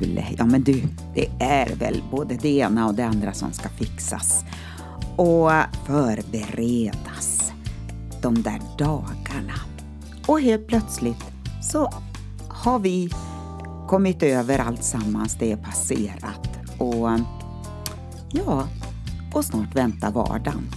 Jul. Ja men du, det är väl både det ena och det andra som ska fixas och förberedas de där dagarna. Och helt plötsligt så har vi kommit över allt sammans, det är passerat och ja, och snart väntar vardagen.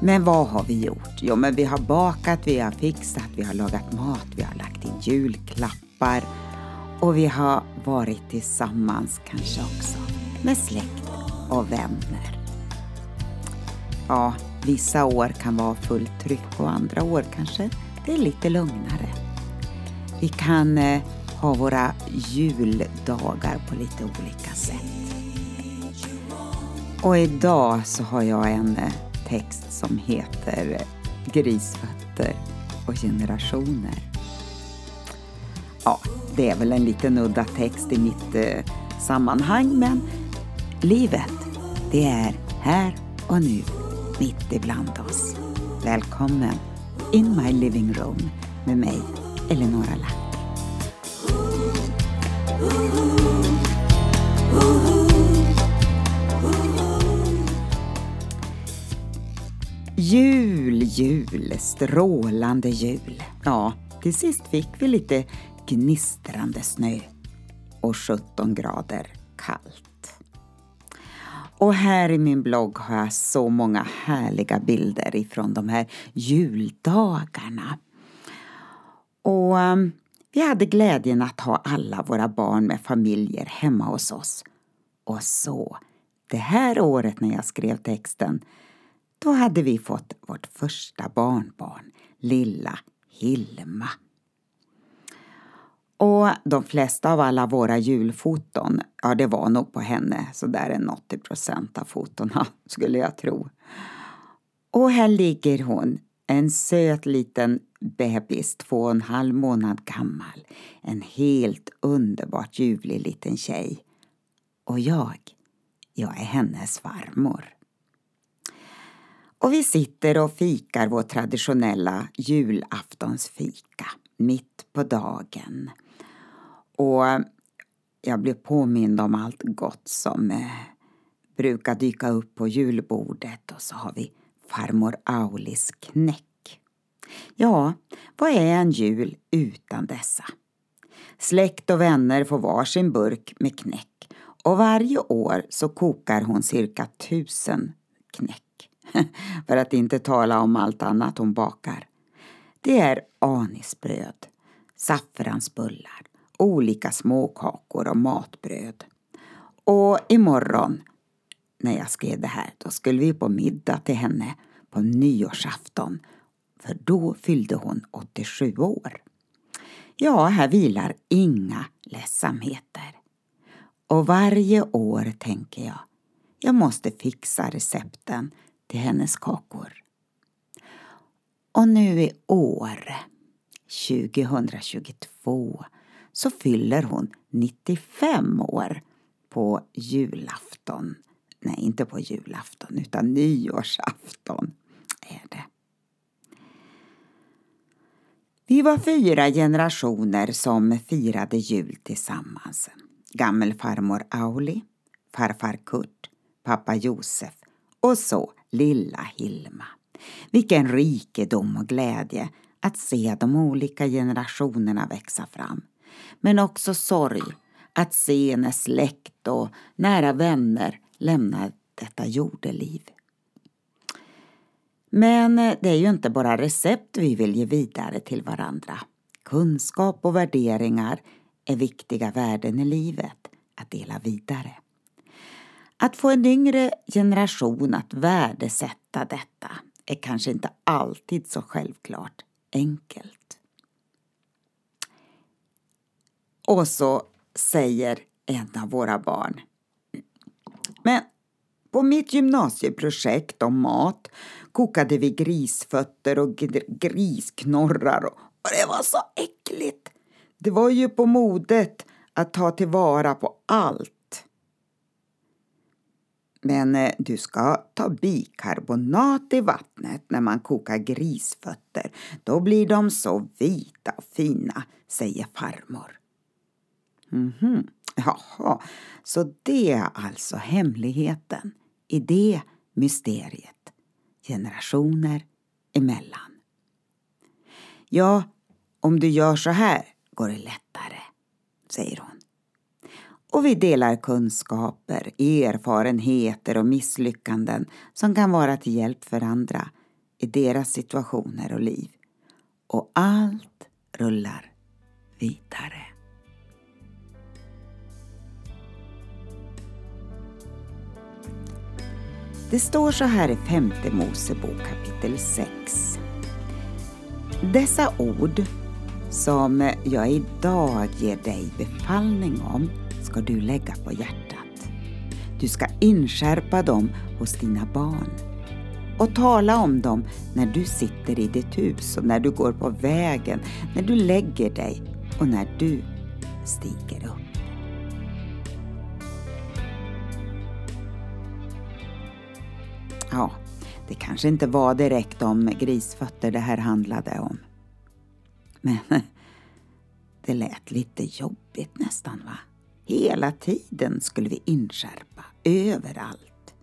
Men vad har vi gjort? Jo, men vi har bakat, vi har fixat, vi har lagat mat, vi har lagt in julklappar och vi har varit tillsammans kanske också med släkt och vänner. Ja, vissa år kan vara fullt tryck och andra år kanske det är lite lugnare. Vi kan eh, ha våra juldagar på lite olika sätt. Och idag så har jag en eh, text som heter eh, Grisfötter och generationer. Ja, det är väl en liten udda text i mitt eh, sammanhang men livet, det är här och nu, mitt ibland oss. Välkommen in my living room med mig, Eleonora Lack. Jul, jul, strålande jul. Ja, till sist fick vi lite gnistrande snö och 17 grader kallt. Och här i min blogg har jag så många härliga bilder ifrån de här juldagarna. Och ehm, vi hade glädjen att ha alla våra barn med familjer hemma hos oss. Och så, det här året när jag skrev texten, då hade vi fått vårt första barnbarn, lilla Hilma. Och de flesta av alla våra julfoton, ja det var nog på henne, så där en 80 procent av fotona skulle jag tro. Och här ligger hon, en söt liten bebis, två och en halv månad gammal. En helt underbart ljuvlig liten tjej. Och jag, jag är hennes farmor. Och vi sitter och fikar vår traditionella julaftonsfika mitt på dagen. Och jag blev påmind om allt gott som eh, brukar dyka upp på julbordet och så har vi farmor Aulis knäck. Ja, vad är en jul utan dessa? Släkt och vänner får varsin burk med knäck och varje år så kokar hon cirka tusen knäck. För att inte tala om allt annat hon bakar. Det är anisbröd, saffransbullar, olika småkakor och matbröd. Och imorgon, när jag skrev det här, då skulle vi på middag till henne på nyårsafton. För då fyllde hon 87 år. Ja, här vilar inga ledsamheter. Och varje år tänker jag, jag måste fixa recepten till hennes kakor. Och nu i år, 2022, så fyller hon 95 år på julafton. Nej, inte på julafton, utan nyårsafton är det. Vi var fyra generationer som firade jul tillsammans. Gammelfarmor Auli, farfar Kurt, pappa Josef och så lilla Hilma. Vilken rikedom och glädje att se de olika generationerna växa fram. Men också sorg att se när släkt och nära vänner lämnar detta jordeliv. Men eh, det är ju inte bara recept vi vill ge vidare till varandra. Kunskap och värderingar är viktiga värden i livet att dela vidare. Att få en yngre generation att värdesätta detta är kanske inte alltid så självklart enkelt. Och så säger en av våra barn. Men på mitt gymnasieprojekt om mat kokade vi grisfötter och grisknorrar och det var så äckligt. Det var ju på modet att ta tillvara på allt men eh, du ska ta bikarbonat i vattnet när man kokar grisfötter. Då blir de så vita och fina, säger farmor. Mhm. Jaha, så det är alltså hemligheten i det mysteriet generationer emellan. Ja, om du gör så här går det lättare, säger hon. Och vi delar kunskaper, erfarenheter och misslyckanden som kan vara till hjälp för andra i deras situationer och liv. Och allt rullar vidare. Det står så här i femte Mosebok kapitel 6. Dessa ord som jag idag ger dig befallning om ska du lägga på hjärtat. Du ska inskärpa dem hos dina barn och tala om dem när du sitter i ditt hus och när du går på vägen, när du lägger dig och när du stiger upp. Ja, det kanske inte var direkt om grisfötter det här handlade om. Men det lät lite jobbigt nästan va? Hela tiden skulle vi inskärpa, överallt.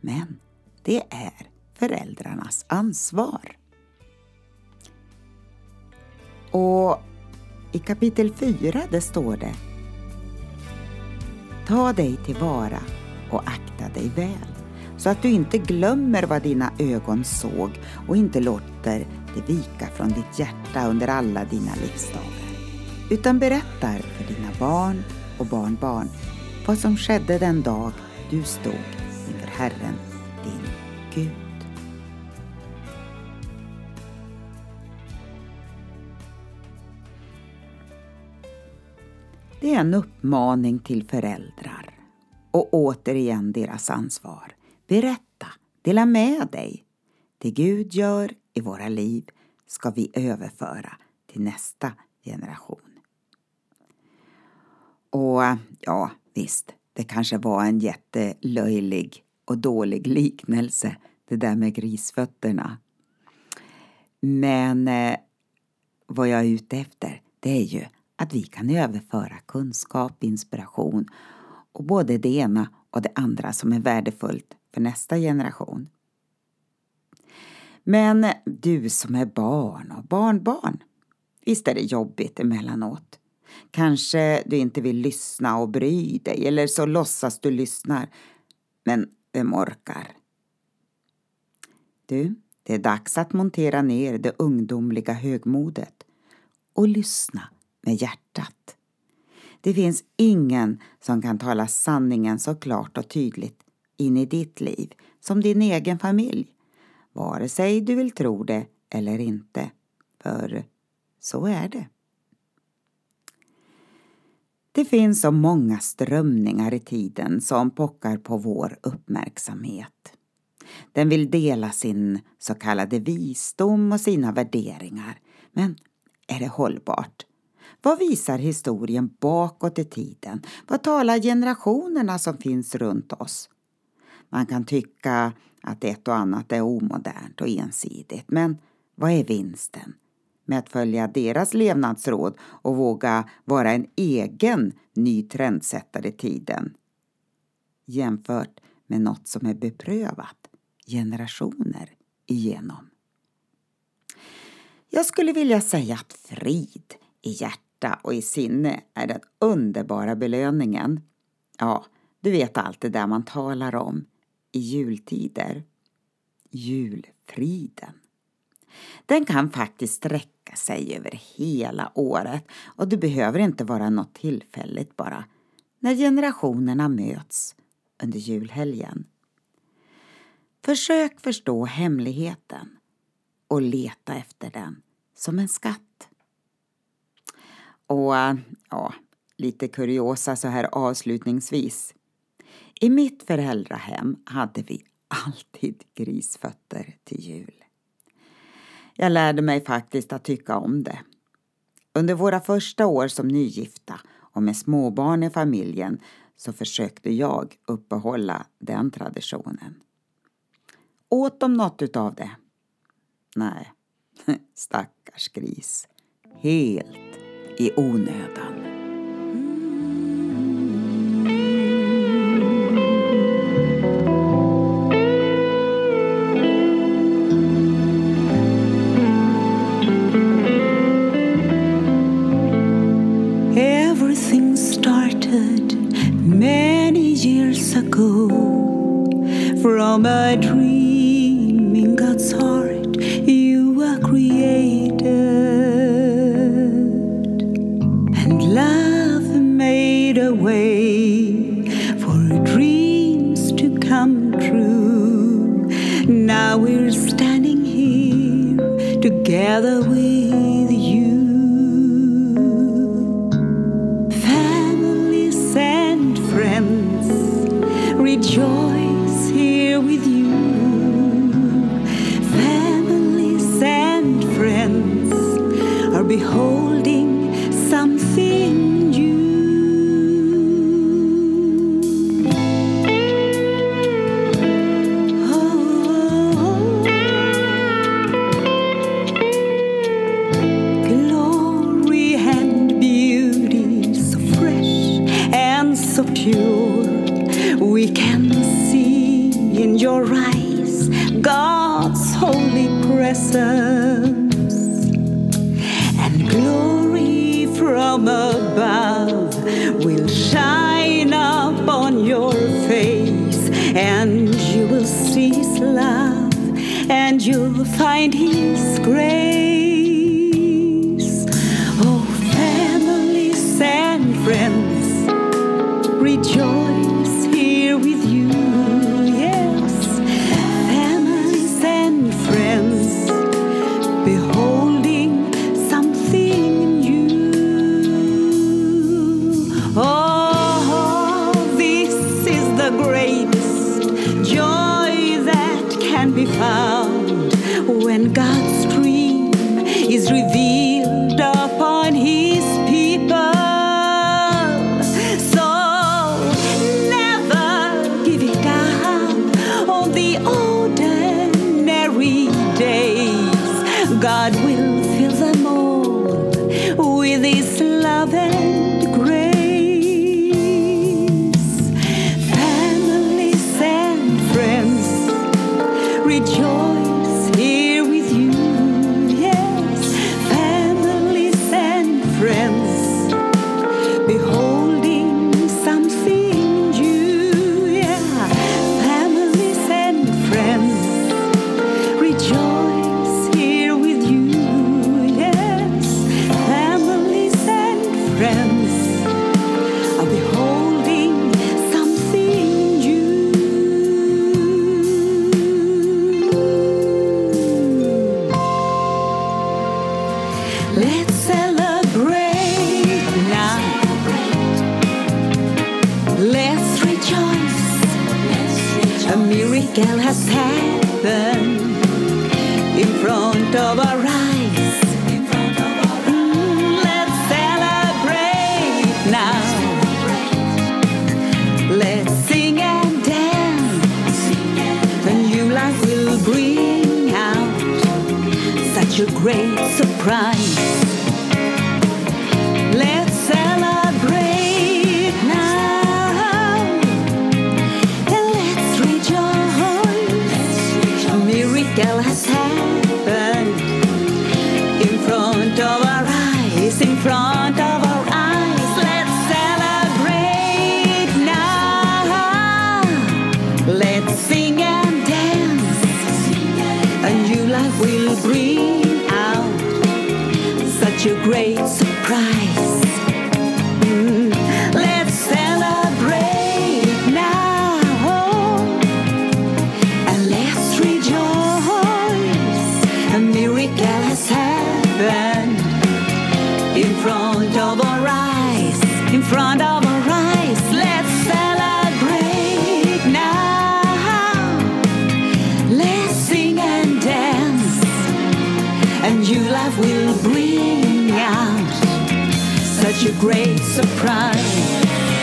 Men det är föräldrarnas ansvar. Och i kapitel 4 det står det Ta dig tillvara och akta dig väl så att du inte glömmer vad dina ögon såg och inte låter det vika från ditt hjärta under alla dina livsdagar. Utan berättar för dina barn och barnbarn vad som skedde den dag du stod inför Herren, din Gud. Det är en uppmaning till föräldrar och återigen deras ansvar. Berätta, dela med dig. Det Gud gör i våra liv ska vi överföra till nästa generation. Och ja, visst, det kanske var en jättelöjlig och dålig liknelse, det där med grisfötterna. Men eh, vad jag är ute efter, det är ju att vi kan överföra kunskap, inspiration och både det ena och det andra som är värdefullt för nästa generation. Men du som är barn och barnbarn, visst är det jobbigt emellanåt. Kanske du inte vill lyssna och bry dig eller så låtsas du lyssnar. Men vem orkar? Du, det är dags att montera ner det ungdomliga högmodet och lyssna med hjärtat. Det finns ingen som kan tala sanningen så klart och tydligt in i ditt liv som din egen familj, vare sig du vill tro det eller inte. För så är det. Det finns så många strömningar i tiden som pockar på vår uppmärksamhet. Den vill dela sin så kallade visdom och sina värderingar. Men är det hållbart? Vad visar historien bakåt i tiden? Vad talar generationerna som finns runt oss? Man kan tycka att ett och annat är omodernt och ensidigt, men vad är vinsten med att följa deras levnadsråd och våga vara en egen ny trendsättare i tiden? Jämfört med något som är beprövat generationer igenom. Jag skulle vilja säga att frid i hjärta och i sinne är den underbara belöningen. Ja, du vet allt det där man talar om i jultider. Julfriden. Den kan faktiskt sträcka sig över hela året och det behöver inte vara något tillfälligt bara när generationerna möts under julhelgen. Försök förstå hemligheten och leta efter den som en skatt. Och ja, lite kuriosa så här avslutningsvis. I mitt föräldrahem hade vi alltid grisfötter till jul. Jag lärde mig faktiskt att tycka om det. Under våra första år som nygifta och med småbarn i familjen så försökte jag uppehålla den traditionen. Åt de något utav det? Nej, stackars gris. Helt i onödan. from a dream in God's heart. You were created, and love made a way for dreams to come true. Now we're standing here together with you. find his grave. with thee. miracle has happened in front of our eyes. Mm, let's celebrate now. Let's sing and dance. A new life will bring out such a great surprise. such a great and your life will bring out such a great surprise.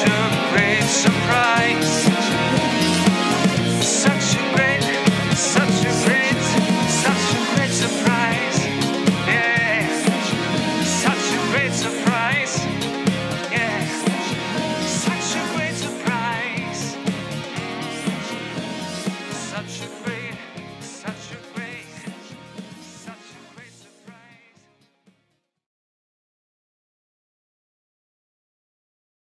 a great surprise.